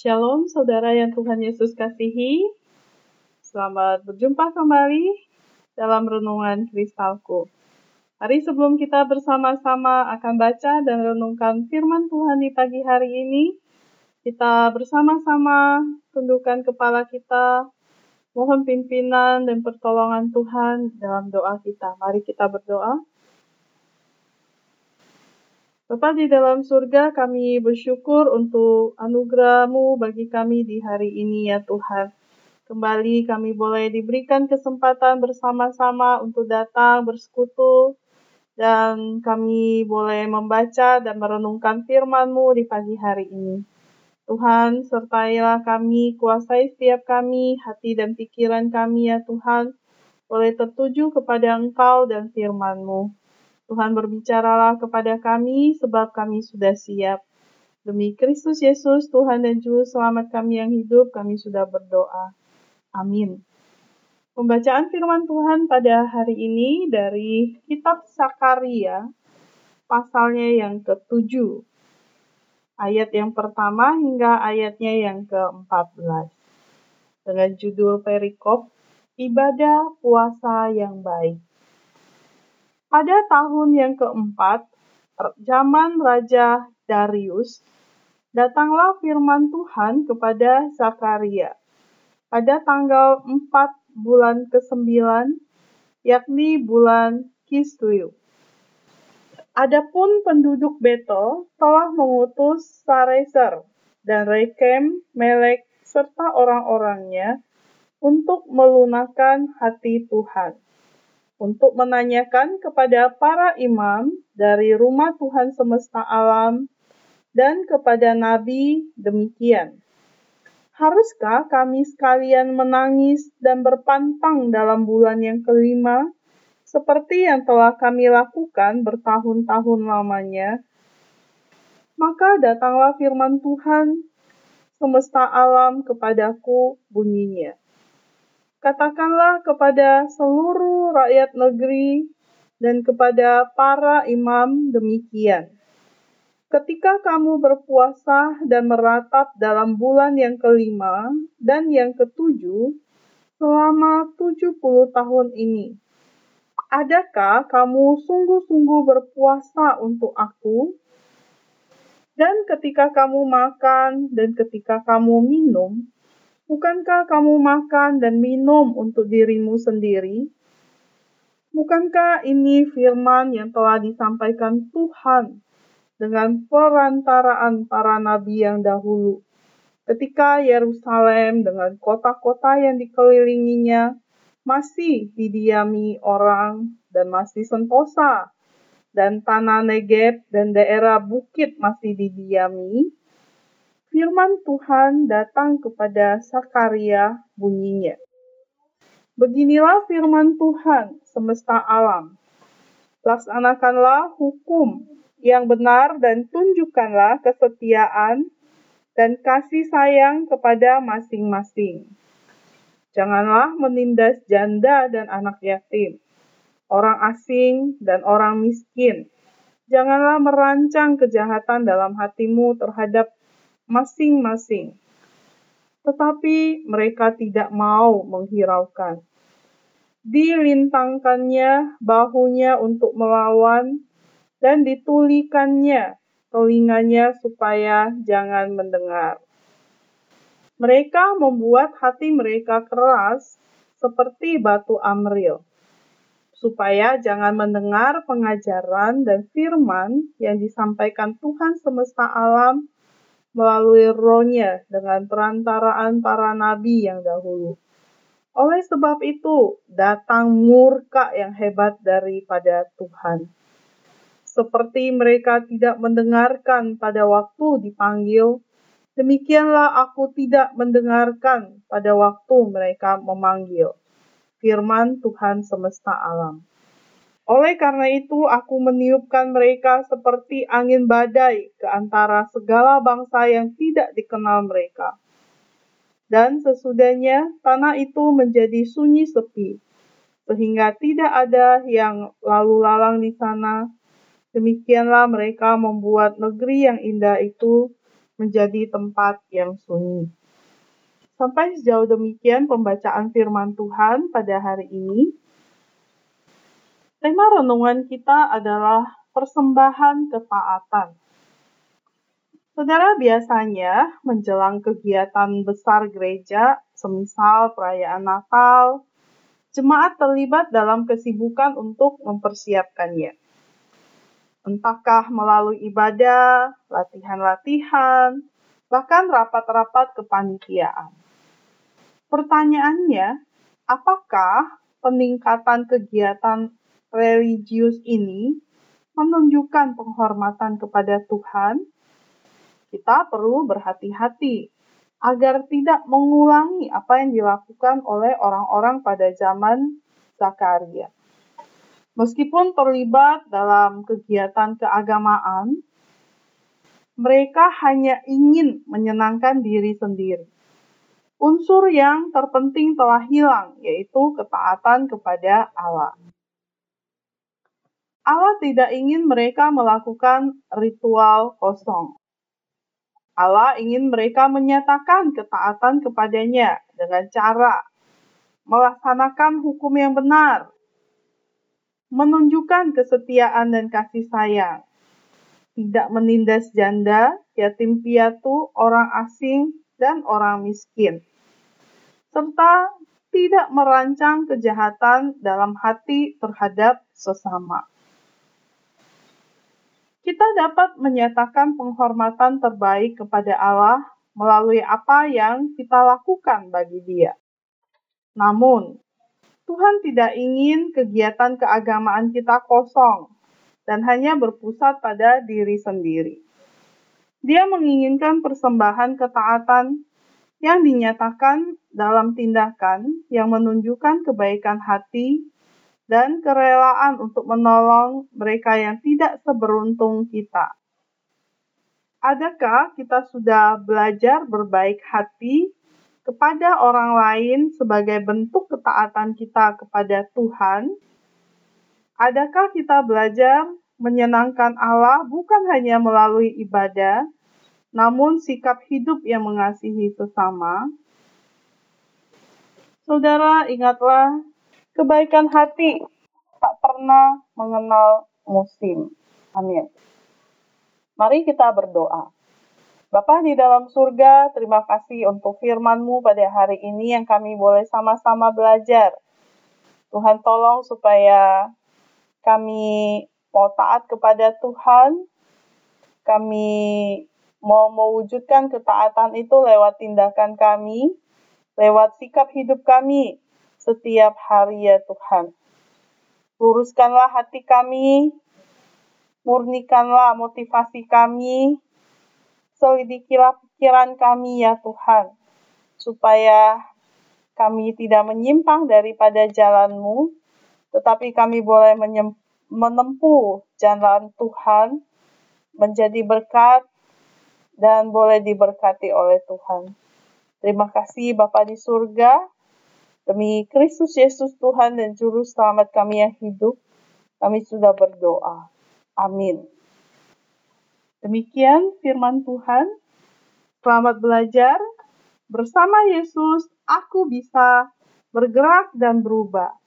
Shalom saudara yang Tuhan Yesus kasihi. Selamat berjumpa kembali dalam renungan kristalku. Hari sebelum kita bersama-sama akan baca dan renungkan firman Tuhan di pagi hari ini, kita bersama-sama tundukkan kepala kita, mohon pimpinan dan pertolongan Tuhan dalam doa kita. Mari kita berdoa. Bapa di dalam surga, kami bersyukur untuk anugerah-Mu bagi kami di hari ini ya Tuhan. Kembali kami boleh diberikan kesempatan bersama-sama untuk datang bersekutu dan kami boleh membaca dan merenungkan firman-Mu di pagi hari ini. Tuhan, sertailah kami, kuasai setiap kami, hati dan pikiran kami ya Tuhan, boleh tertuju kepada Engkau dan firman-Mu. Tuhan berbicaralah kepada kami sebab kami sudah siap. Demi Kristus Yesus, Tuhan dan Juru Selamat kami yang hidup, kami sudah berdoa. Amin. Pembacaan firman Tuhan pada hari ini dari kitab Sakaria, pasalnya yang ke-7. Ayat yang pertama hingga ayatnya yang ke-14. Dengan judul perikop, Ibadah Puasa yang Baik. Pada tahun yang keempat, zaman Raja Darius, datanglah firman Tuhan kepada Zakaria pada tanggal 4 bulan ke-9, yakni bulan Kislew. Adapun penduduk Betel telah mengutus Sarezer dan Rekem, Melek, serta orang-orangnya untuk melunakkan hati Tuhan untuk menanyakan kepada para imam dari rumah Tuhan semesta alam dan kepada nabi demikian. Haruskah kami sekalian menangis dan berpantang dalam bulan yang kelima, seperti yang telah kami lakukan bertahun-tahun lamanya? Maka datanglah firman Tuhan semesta alam kepadaku bunyinya. Katakanlah kepada seluruh rakyat negeri dan kepada para imam demikian. Ketika kamu berpuasa dan meratap dalam bulan yang kelima dan yang ketujuh selama tujuh puluh tahun ini, adakah kamu sungguh-sungguh berpuasa untuk aku? Dan ketika kamu makan dan ketika kamu minum, Bukankah kamu makan dan minum untuk dirimu sendiri? Bukankah ini firman yang telah disampaikan Tuhan dengan perantaraan para nabi yang dahulu? Ketika Yerusalem dengan kota-kota yang dikelilinginya masih didiami orang dan masih sentosa, dan tanah Negeb dan daerah bukit masih didiami, firman Tuhan datang kepada Sakaria bunyinya. Beginilah firman Tuhan semesta alam. Laksanakanlah hukum yang benar dan tunjukkanlah kesetiaan dan kasih sayang kepada masing-masing. Janganlah menindas janda dan anak yatim, orang asing dan orang miskin. Janganlah merancang kejahatan dalam hatimu terhadap masing-masing. Tetapi mereka tidak mau menghiraukan. Dilintangkannya bahunya untuk melawan dan ditulikannya telinganya supaya jangan mendengar. Mereka membuat hati mereka keras seperti batu amril, supaya jangan mendengar pengajaran dan firman yang disampaikan Tuhan semesta alam melalui rohnya dengan perantaraan para nabi yang dahulu. Oleh sebab itu, datang murka yang hebat daripada Tuhan. Seperti mereka tidak mendengarkan pada waktu dipanggil, demikianlah aku tidak mendengarkan pada waktu mereka memanggil. Firman Tuhan semesta alam. Oleh karena itu, aku meniupkan mereka seperti angin badai ke antara segala bangsa yang tidak dikenal mereka. Dan sesudahnya, tanah itu menjadi sunyi sepi, sehingga tidak ada yang lalu lalang di sana. Demikianlah mereka membuat negeri yang indah itu menjadi tempat yang sunyi. Sampai sejauh demikian pembacaan firman Tuhan pada hari ini. Tema renungan kita adalah persembahan ketaatan. Saudara biasanya menjelang kegiatan besar gereja, semisal perayaan Natal, jemaat terlibat dalam kesibukan untuk mempersiapkannya. Entahkah melalui ibadah, latihan-latihan, bahkan rapat-rapat kepanitiaan. Pertanyaannya, apakah peningkatan kegiatan religius ini menunjukkan penghormatan kepada Tuhan? Kita perlu berhati-hati agar tidak mengulangi apa yang dilakukan oleh orang-orang pada zaman Zakaria. Meskipun terlibat dalam kegiatan keagamaan, mereka hanya ingin menyenangkan diri sendiri unsur yang terpenting telah hilang, yaitu ketaatan kepada Allah. Allah tidak ingin mereka melakukan ritual kosong. Allah ingin mereka menyatakan ketaatan kepadanya dengan cara melaksanakan hukum yang benar, menunjukkan kesetiaan dan kasih sayang, tidak menindas janda, yatim piatu, orang asing, dan orang miskin serta tidak merancang kejahatan dalam hati terhadap sesama. Kita dapat menyatakan penghormatan terbaik kepada Allah melalui apa yang kita lakukan bagi Dia. Namun, Tuhan tidak ingin kegiatan keagamaan kita kosong dan hanya berpusat pada diri sendiri. Dia menginginkan persembahan ketaatan yang dinyatakan dalam tindakan yang menunjukkan kebaikan hati dan kerelaan untuk menolong mereka yang tidak seberuntung kita. Adakah kita sudah belajar berbaik hati kepada orang lain sebagai bentuk ketaatan kita kepada Tuhan? Adakah kita belajar menyenangkan Allah bukan hanya melalui ibadah, namun sikap hidup yang mengasihi sesama. Saudara, ingatlah kebaikan hati tak pernah mengenal musim. Amin. Mari kita berdoa. Bapa di dalam surga, terima kasih untuk firman-Mu pada hari ini yang kami boleh sama-sama belajar. Tuhan tolong supaya kami mau taat kepada Tuhan, kami mau mewujudkan ketaatan itu lewat tindakan kami, lewat sikap hidup kami setiap hari ya Tuhan. Luruskanlah hati kami, murnikanlah motivasi kami, selidikilah pikiran kami ya Tuhan, supaya kami tidak menyimpang daripada jalanmu, tetapi kami boleh menempuh jalan Tuhan, menjadi berkat dan boleh diberkati oleh Tuhan. Terima kasih Bapa di surga, demi Kristus Yesus Tuhan dan Juru Selamat kami yang hidup, kami sudah berdoa. Amin. Demikian firman Tuhan. Selamat belajar. Bersama Yesus, aku bisa bergerak dan berubah.